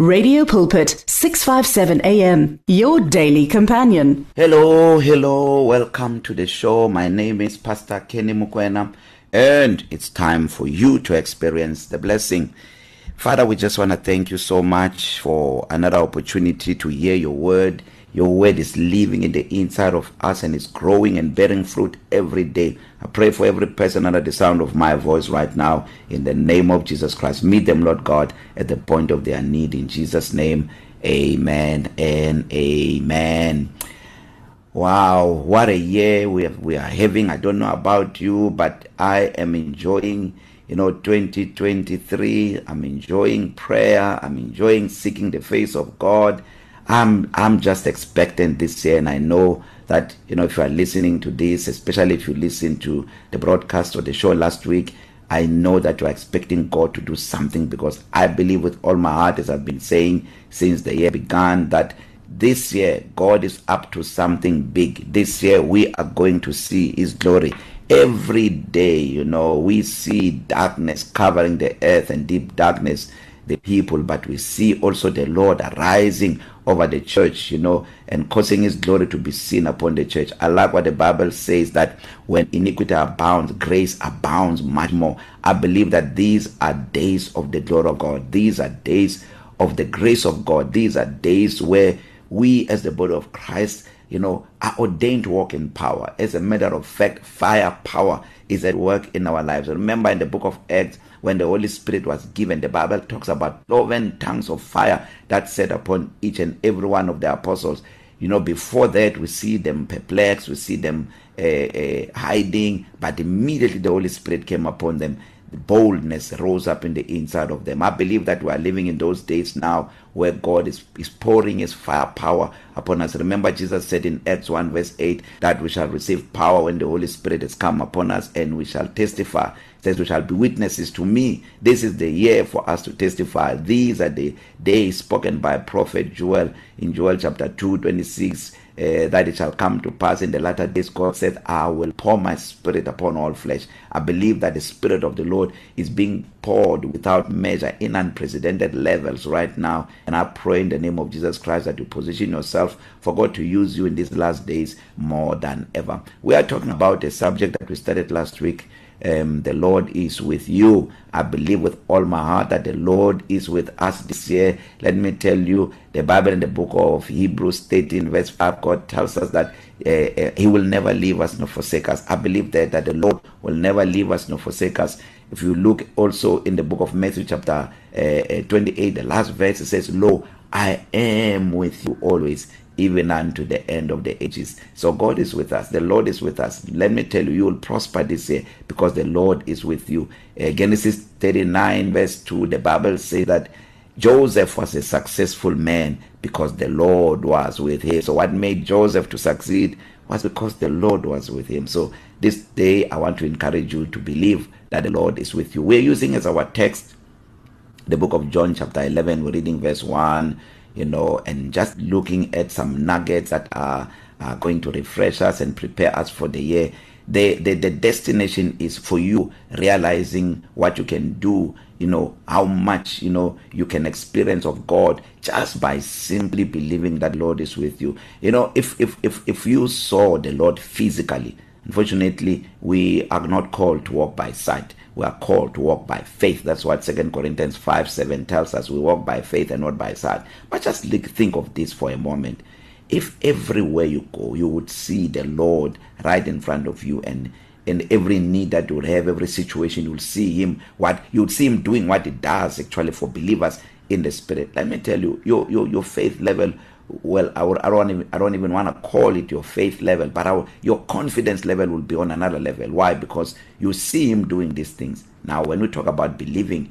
Radio Pulpit 657 AM your daily companion. Hello, hello. Welcome to the show. My name is Pastor Kenny Mukwena and it's time for you to experience the blessing. Father, we just want to thank you so much for another opportunity to hear your word. Your word is living in the inside of us and is growing and bearing fruit every day. I pray for every person under the sound of my voice right now in the name of Jesus Christ. Meet them, Lord God, at the point of their need in Jesus name. Amen and amen. Wow, what a year we have, we are having. I don't know about you, but I am enjoying you know 2023 i'm enjoying prayer i'm enjoying seeking the face of god I'm I'm just expectant this year and I know that you know if you are listening to this especially if you listen to the broadcast or the show last week I know that you are expecting God to do something because I believe with all my heart as I've been saying since the year began that this year God is up to something big. This year we are going to see his glory. Every day you know we see darkness covering the earth and deep darkness. The people but we see also the Lord arising over the church you know and causing his glory to be seen upon the church. I like what the bible says that when iniquity abounds grace abounds much more. I believe that these are days of the glory of god. These are days of the grace of god. These are days where we as the body of Christ you know are ordained to walk in power. As a matter of fact fire power is at work in our lives. Remember in the book of acts when the holy spirit was given the bible talks about cloven tongues of fire that set upon each and every one of the apostles. You know before that we see them perplexed we see them uh, uh, hiding but immediately the holy spirit came upon them boldness rose up in the inside of them. I believe that we are living in those days now where God is is pouring his fire power upon us. Remember Jesus said in Acts 1 verse 8 that we shall receive power when the Holy Spirit has come upon us and we shall testify. It says we shall be witnesses to me. This is the year for us to testify. These are the days spoken by prophet Joel in Joel chapter 2 26 uh, that it shall come to pass in the latter days God said I will pour my spirit upon all flesh. I believe that the spirit of the Lord is being poured without measure in unprecedented levels right now. And I pray in the name of Jesus Christ that you position yourself for God to use you in these last days more than ever. We are talking about a subject that we started last week um the Lord is with you. I believe with all my heart that the Lord is with us this year. Let me tell you the Bible in the book of Hebrews 13 verse 5 God tells us that uh, uh, he will never leave us nor forsake us. I believe that that the Lord will never leave us nor forsake us. If you look also in the book of Matthew chapter uh, uh, 28 the last verse it says lo I am with you always. Even unto the end of the ages. So God is with us. The Lord is with us. Let me tell you, you will prosper this year because the Lord is with you. Uh, Genesis 39 verse 2, the Bible says that Joseph was a successful man because the Lord was with him. So what made Joseph to succeed was because the Lord was with him. So this day I want to encourage you to believe that the Lord is with you. We're using as our text the book of John chapter 11 we're reading verse 1 you know and just looking at some nuggets that are, are going to refresh us and prepare us for the year. The, the the destination is for you realizing what you can do you know how much you know you can experience of God just by simply believing that Lord is with you. You know if if if if you saw the Lord physically unfortunately we are not called to walk by sight. We are called to walk by faith. That's what 2 Corinthians 5 7 tells us. We walk by faith and not by sight. But just think of this for a moment. If everywhere you go you would see the Lord right in front of you and in every need that you have every situation you will see him what you would see him doing what he does actually for believers in the spirit. Let me tell you your your your faith level well I, would, I don't even, I don't even want to call it your faith level but our, your confidence level will be on another level. Why? Because you see him doing these things. Now when we talk about believing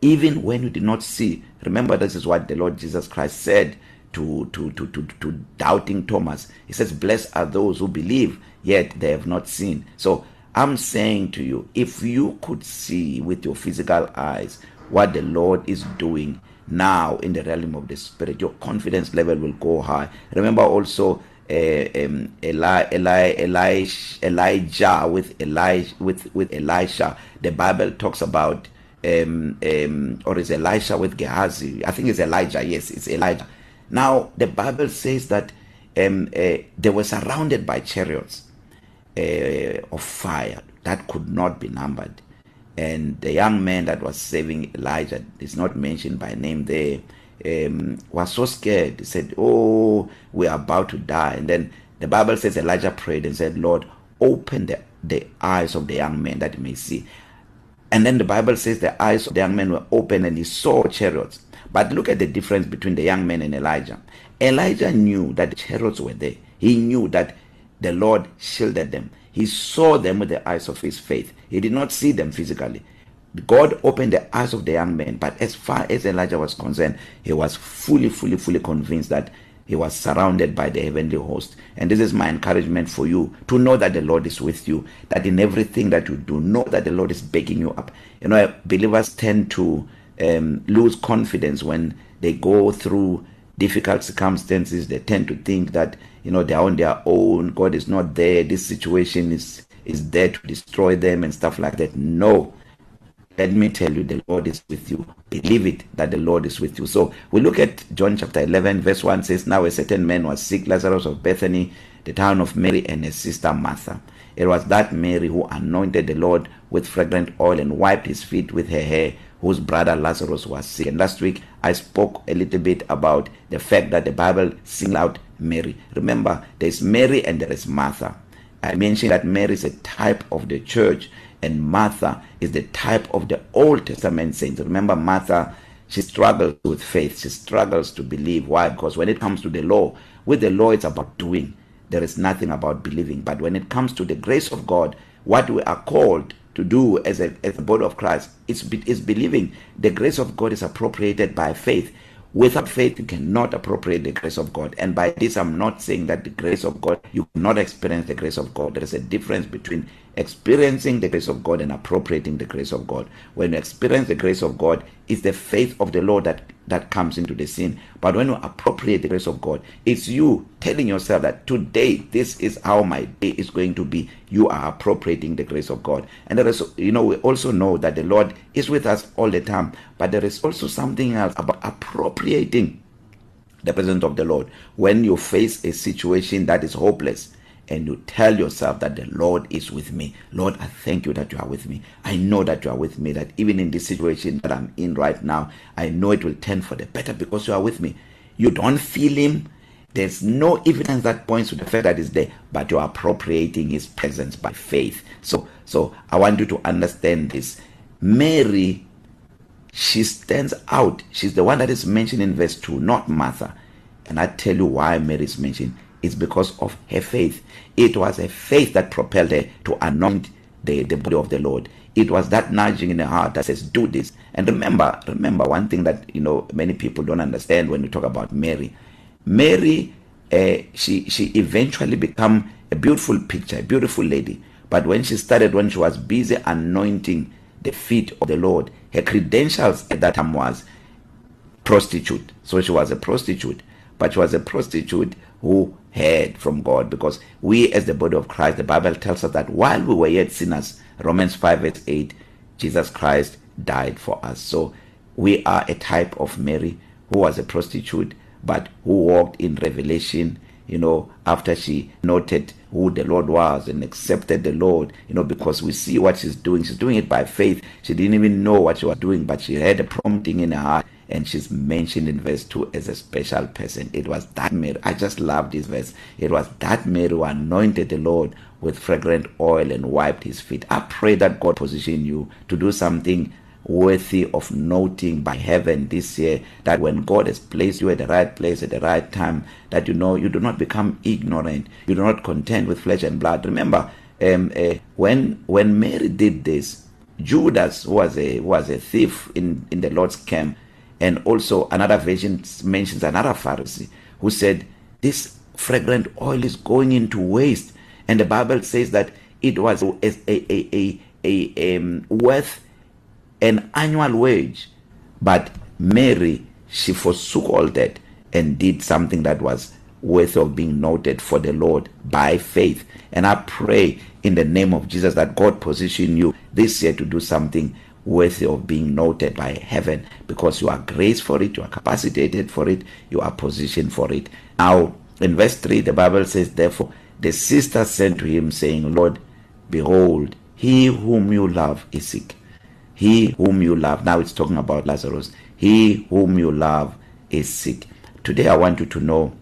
even when you did not see remember this is what the Lord Jesus Christ said to to to to to doubting Thomas. He says blessed are those who believe yet they have not seen. So i'm saying to you if you could see with your physical eyes what the Lord is doing now in the realm of the spirit your confidence level will go high. Remember also uh, um, Eli, Eli, Elijah, Elijah with Elijah with with Elisha. The bible talks about um um or is Elisha with Gehazi? I think it's Elijah yes it's Elijah. Now the bible says that um uh, they were surrounded by chariots uh, of fire that could not be numbered. And the young man that was saving Elijah is not mentioned by name there um was so scared. He said oh we are about to die. And then the bible says Elijah prayed and said lord open the the eyes of the young man that he may see. And then the bible says the eyes of the young man were open and he saw chariots. But look at the difference between the young man and Elijah. Elijah knew that the chariots were there. He knew that the lord shielded them. He saw them with the eyes of his faith. He did not see them physically. God opened the eyes of the young man but as far as Elijah was concerned he was fully fully fully convinced that he was surrounded by the heavenly host. And this is my encouragement for you to know that the Lord is with you that in everything that you do know that the Lord is backing you up. You know believers tend to um lose confidence when they go through difficult circumstances. They tend to think that you know they are on their own. God is not there. This situation is is there to destroy them and stuff like that. No. Let me tell you the Lord is with you. Believe it that the Lord is with you. So we look at John chapter 11 verse 1 says now a certain man was sick Lazarus of Bethany the town of Mary and his sister Martha. It was that Mary who anointed the Lord with fragrant oil and wiped his feet with her hair whose brother Lazarus was sick. And last week I spoke a little bit about the fact that the Bible singled out Mary remember there is Mary and there is Martha I mentioned that Mary is a type of the church and Martha is the type of the Old Testament saints. Remember Martha, she struggles with faith. She struggles to believe. Why? Because when it comes to the law, with the law it's about doing. There is nothing about believing. But when it comes to the grace of God, what we are called to do as a as a body of Christ is is believing. The grace of God is appropriated by faith. Without faith you cannot appropriate the grace of God. And by this I'm not saying that the grace of God you cannot experience the grace of God. There is a difference between experiencing the grace of God and appropriating the grace of God. When you experience the grace of God, it's the faith of the Lord that that comes into the scene. But when you appropriate the grace of God, it's you telling yourself that today this is how my day is going to be. You are appropriating the grace of God. And there is you know we also know that the Lord is with us all the time, but there is also something else about appropriating the presence of the Lord when you face a situation that is hopeless and you tell yourself that the Lord is with me. Lord, I thank you that you are with me. I know that you are with me that even in this situation that I'm in right now, I know it will turn for the better because you are with me. You don't feel him. There's no evidence that points to the fact that is there, but you are appropriating his presence by faith. So so I want you to understand this. Mary she stands out. She's the one that is mentioned in verse 2, not Martha. And I tell you why Mary is mentioned is because of her faith. It was a faith that propelled her to anoint the, the body of the Lord. It was that nudging in her heart that says, do this. And remember, remember one thing that, you know, many people don't understand when we talk about Mary. Mary, uh, she, she eventually become a beautiful picture, a beautiful lady. But when she started, when she was busy anointing the feet of the Lord, her credentials at that time was prostitute. So she was a prostitute, but she was a prostitute who heard from God because we as the body of Christ the Bible tells us that while we were yet sinners Romans 5 verse 8 Jesus Christ died for us. So we are a type of Mary who was a prostitute but who walked in revelation you know after she noted who the Lord was and accepted the Lord you know because we see what she's doing. She's doing it by faith. She didn't even know what she was doing but she had a prompting in her heart. And she's mentioned in verse 2 as a special person. It was that Mary I just love this verse. It was that Mary who anointed the Lord with fragrant oil and wiped his feet. I pray that God position you to do something worthy of noting by heaven this year that when God has placed you at the right place at the right time that you know you do not become ignorant. You do not contend with flesh and blood. Remember um uh, when when Mary did this Judas was a was a thief in in the Lord's camp. And also another version mentions another Pharisee who said this fragrant oil is going into waste. And the Bible says that it was a a a a, um, worth an annual wage. But Mary she forsook all that and did something that was worth of being noted for the Lord by faith. And I pray in the name of Jesus that God position you this year to do something worthy of being noted by heaven because you are graced for it, you are capacitated for it, you are positioned for it. Now, in verse 3, the Bible says, Therefore, the sister sent to him, saying, Lord, behold, he whom you love is sick. He whom you love, now it's talking about Lazarus, he whom you love is sick. Today, I want you to know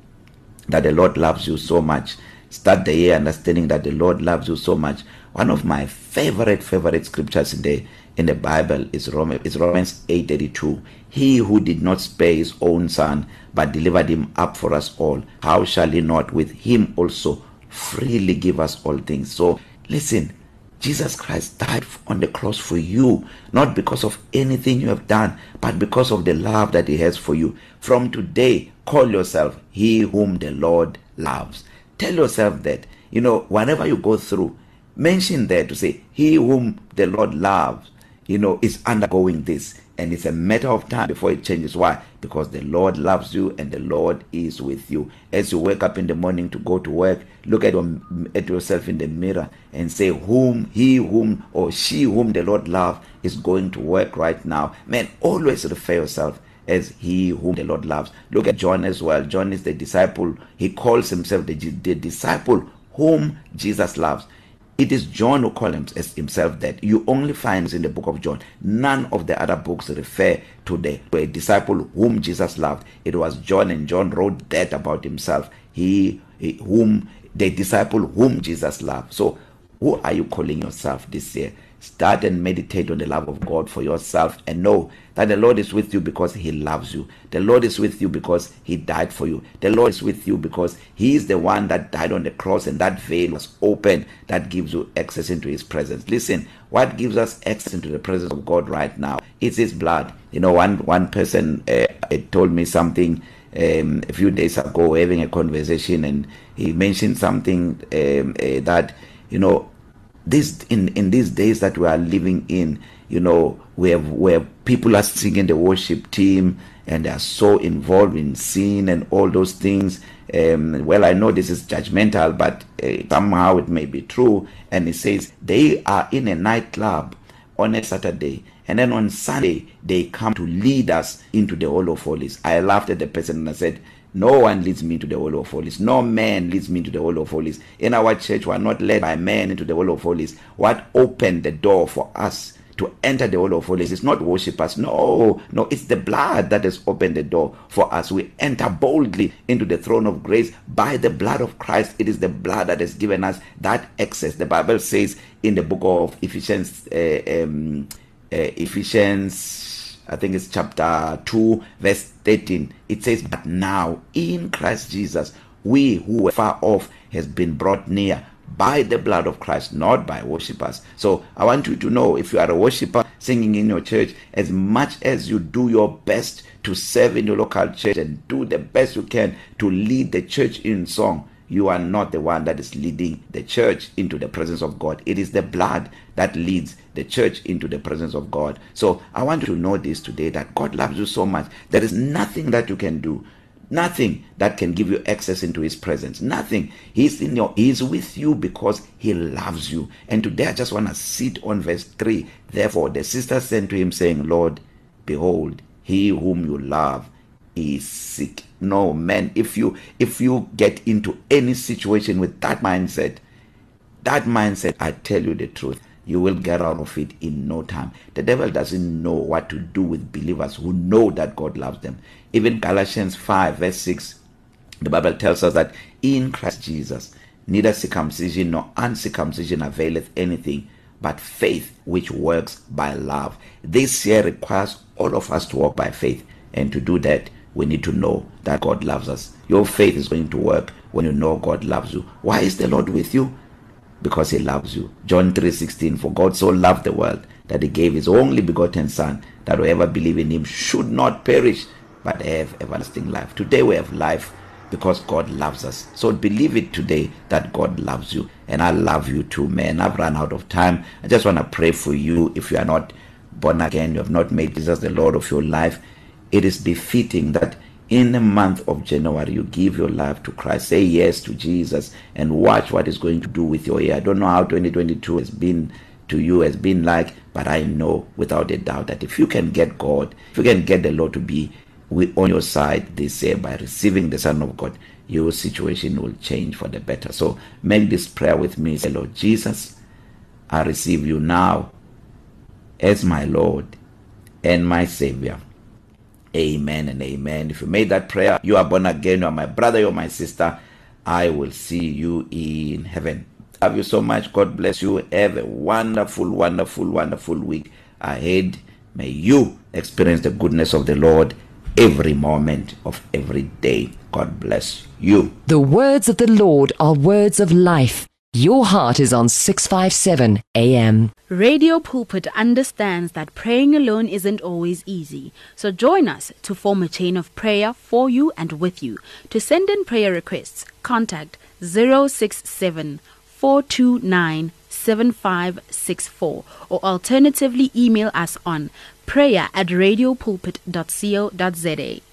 that the Lord loves you so much. Start the year understanding that the Lord loves you so much. One of my favorite favorite scriptures in the in the Bible is Romans is Romans 8:32. He who did not spare his own son but delivered him up for us all, how shall he not with him also freely give us all things? So listen, Jesus Christ died on the cross for you, not because of anything you have done, but because of the love that He has for you. From today, call yourself He whom the Lord loves. Tell yourself that, you know, whenever you go through, mention there to say, He whom the Lord loves, you know, is undergoing this. And it's a matter of time before it changes. Why? Because the Lord loves you and the Lord is with you. As you wake up in the morning to go to work, look at, your, at yourself in the mirror and say, Whom, he whom, or she whom the Lord loves is going to work right now. Man, always refer yourself as he whom the Lord loves. Look at John as well. John is the disciple. He calls himself the, the disciple whom Jesus loves. It is John who calls himself that. You only find in the book of John. None of the other books refer to the to a disciple whom Jesus loved. It was John, and John wrote that about himself. He, he whom the disciple whom Jesus loved. So, who are you calling yourself this year? Start and meditate on the love of God for yourself and know that the Lord is with you because He loves you. The Lord is with you because He died for you. The Lord is with you because He is the one that died on the cross and that veil was open that gives you access into His presence. Listen, what gives us access into the presence of God right now? It's His blood. You know, one one person uh, told me something um, a few days ago, having a conversation, and he mentioned something um, uh, that you know this in in these days that we are living in you know where where people are singing the worship team and they are so involved in sin and all those things. Um, well i know this is judgmental but uh, somehow it may be true. And it says they are in a nightclub on a saturday and then on sunday they come to lead us into the hall of holies. I laughed at the person and i said No one leads me to the Hall of Holies. No man leads me to the Hall of Holies. In our church, we are not led by men into the Hall of Holies. What opened the door for us to enter the Hall of Holies is not worshippers. No, no, it's the blood that has opened the door for us. We enter boldly into the throne of grace by the blood of Christ. It is the blood that has given us that access. The Bible says in the book of Ephesians, uh, um, uh, Ephesians I think it's chapter 2 verse 13 it says but now in Christ Jesus we who were far off has been brought near by the blood of Christ not by worshippers so i want you to know if you are a worshipper singing in your church as much as you do your best to serve in your local church and do the best you can to lead the church in song you are not the one that is leading the church into the presence of God. It is the blood that leads the church into the presence of God. So I want you to know this today that God loves you so much. There is nothing that you can do nothing that can give you access into his presence nothing he's in your he's with you because he loves you and today i just want to sit on verse 3 therefore the sister sent to him saying lord behold he whom you love is sick. No man if you if you get into any situation with that mindset that mindset i tell you the truth you will get out of it in no time. The devil doesn't know what to do with believers who know that god loves them. Even galatians 5 verse 6 the bible tells us that in christ jesus neither circumcision nor uncircumcision availeth anything but faith which works by love. This here requires all of us to walk by faith and to do that. We need to know that God loves us. Your faith is going to work when you know God loves you. Why is the Lord with you? Because he loves you. John 3:16 For God so loved the world that he gave his only begotten son that whoever believe in him should not perish but have everlasting life. Today we have life because God loves us. So believe it today that God loves you and I love you too man. I've run out of time. I just want to pray for you if you are not born again, you have not made Jesus the Lord of your life it is befitting that in the month of January you give your life to Christ say yes to Jesus and watch what is going to do with your year I don't know how 2022 has been to you has been like, but I know without a doubt that if you can get God, if you can get the Lord to be on your side this year by receiving the Son of God, your situation will change for the better. So make this prayer with me. Say, Lord Jesus, I receive you now as my Lord and my Savior. Amen and amen. If you made that prayer, you are born again, you are my brother, you are my sister. I will see you in heaven. Love you so much. God bless you. Have a wonderful, wonderful, wonderful week ahead. May you experience the goodness of the Lord every moment of every day. God bless you. The words of the Lord are words of life. Your heart is on 657 AM. Radio Pulpit understands that praying alone isn't always easy. So join us to form a chain of prayer for you and with you. To send in prayer requests, contact 067 429 7564 or alternatively email us on prayer at radiopulpit.co.za.